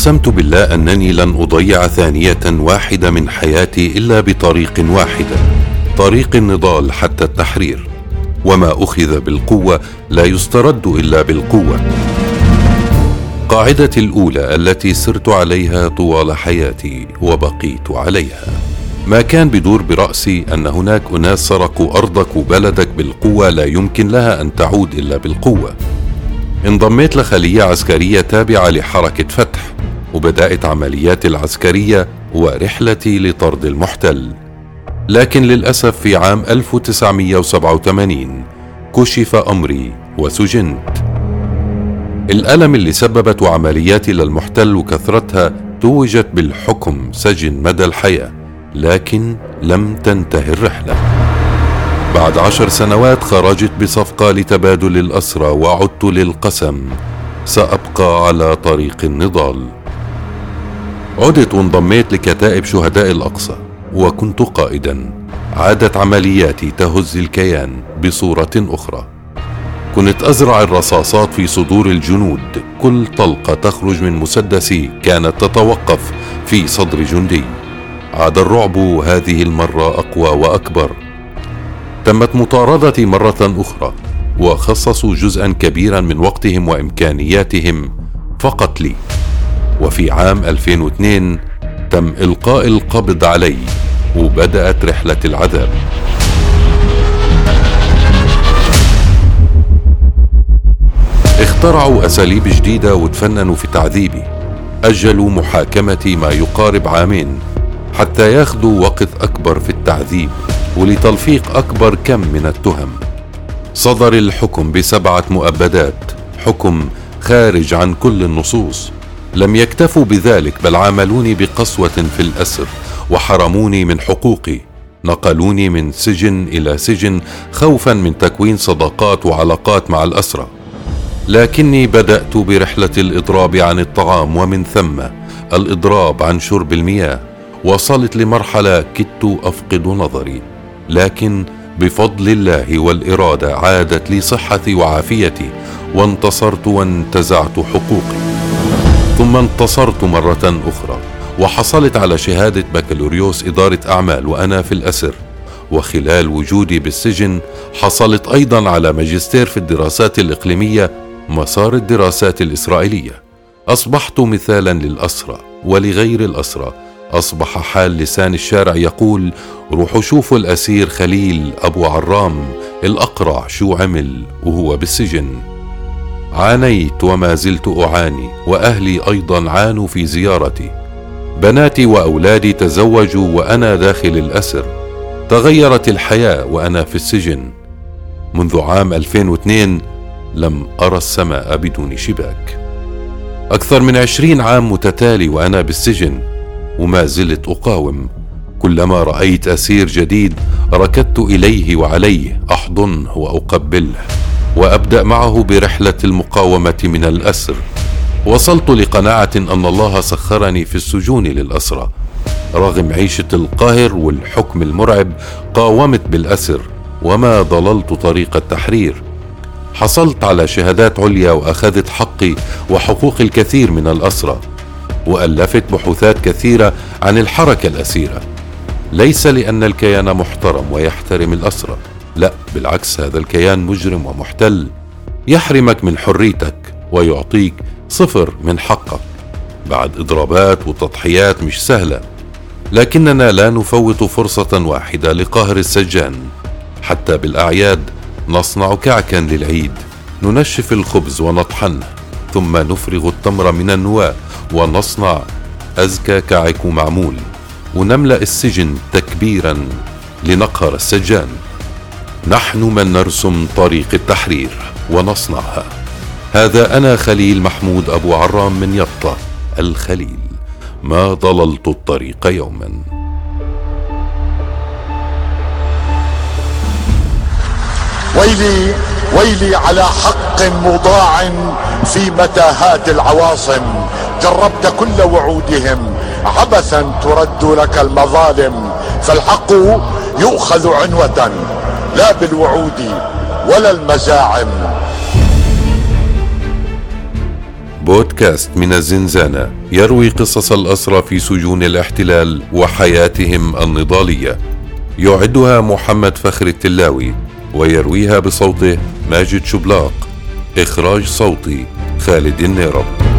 أقسمت بالله أنني لن أضيع ثانية واحدة من حياتي إلا بطريق واحدة طريق النضال حتى التحرير وما أخذ بالقوة لا يسترد إلا بالقوة. قاعدتي الأولى التي سرت عليها طوال حياتي وبقيت عليها. ما كان بدور برأسي أن هناك أناس سرقوا أرضك وبلدك بالقوة لا يمكن لها أن تعود إلا بالقوة. انضميت لخلية عسكرية تابعة لحركة فتح. وبدات عملياتي العسكرية ورحلتي لطرد المحتل. لكن للأسف في عام 1987 كشف أمري وسجنت. الألم اللي سببته عملياتي للمحتل وكثرتها توجت بالحكم سجن مدى الحياة لكن لم تنتهي الرحلة. بعد عشر سنوات خرجت بصفقة لتبادل الأسرى وعدت للقسم. سأبقى على طريق النضال. عدت وانضميت لكتائب شهداء الأقصى وكنت قائدا. عادت عملياتي تهز الكيان بصورة أخرى. كنت أزرع الرصاصات في صدور الجنود. كل طلقة تخرج من مسدسي كانت تتوقف في صدر جندي. عاد الرعب هذه المرة أقوى وأكبر. تمت مطاردتي مرة أخرى وخصصوا جزءا كبيرا من وقتهم وإمكانياتهم فقط لي. وفي عام 2002 تم إلقاء القبض علي وبدأت رحلة العذاب. اخترعوا أساليب جديدة وتفننوا في تعذيبي أجلوا محاكمتي ما يقارب عامين حتى ياخذوا وقت أكبر في التعذيب ولتلفيق أكبر كم من التهم. صدر الحكم بسبعة مؤبدات حكم خارج عن كل النصوص. لم يكتفوا بذلك بل عاملوني بقسوة في الأسر وحرموني من حقوقي نقلوني من سجن إلى سجن خوفا من تكوين صداقات وعلاقات مع الاسرى لكني بدأت برحلة الإضراب عن الطعام ومن ثم الإضراب عن شرب المياه وصلت لمرحلة كدت أفقد نظري. لكن بفضل الله والإرادة عادت لي صحتي وعافيتي وانتصرت وانتزعت حقوقي. ثم انتصرت مرة أخرى وحصلت على شهادة بكالوريوس إدارة أعمال وأنا في الأسر. وخلال وجودي بالسجن حصلت أيضا على ماجستير في الدراسات الإقليمية مسار الدراسات الإسرائيلية. أصبحت مثالا للأسرى ولغير الأسرى. أصبح حال لسان الشارع يقول روحوا شوفوا الأسير خليل أبو عرام الأقرع شو عمل وهو بالسجن. عانيت وما زلت أعاني وأهلي أيضا عانوا في زيارتي. بناتي وأولادي تزوجوا وأنا داخل الأسر. تغيرت الحياة وأنا في السجن. منذ عام 2002 لم أرى السماء بدون شباك. أكثر من عشرين عام متتالي وأنا بالسجن وما زلت أقاوم. كلما رأيت أسير جديد ركضت إليه وعليه أحضنه وأقبله. وأبدأ معه برحلة المقاومة من الأسر. وصلت لقناعة أن الله سخرني في السجون للأسرى. رغم عيشة القهر والحكم المرعب قاومت بالأسر وما ضللت طريق التحرير. حصلت على شهادات عليا وأخذت حقي وحقوق الكثير من الأسرى. وألفت بحوثات كثيرة عن الحركة الأسيرة. ليس لأن الكيان محترم ويحترم الأسرى. لا بالعكس هذا الكيان مجرم ومحتل. يحرمك من حريتك ويعطيك صفر من حقك. بعد إضرابات وتضحيات مش سهلة لكننا لا نفوت فرصة واحدة لقهر السجان. حتى بالأعياد نصنع كعكا للعيد ننشف الخبز ونطحنه ثم نفرغ التمر من النواة ونصنع أزكى كعك معمول ونملأ السجن تكبيرا لنقهر السجان. نحن من نرسم طريق التحرير ونصنعها هذا أنا خليل محمود أبو عرام من يطة الخليل. ما ضللت الطريق يوما. ويلي ويلي على حق مضاع في متاهات العواصم. جربت كل وعودهم عبثا ترد لك المظالم. فالحق يؤخذ عنوة. لا بالوعود ولا المزاعم. بودكاست من الزنزانة يروي قصص الأسرى في سجون الاحتلال وحياتهم النضالية. يعدها محمد فخر التلاوي ويرويها بصوته ماجد شبلاق. إخراج صوتي خالد النيرب.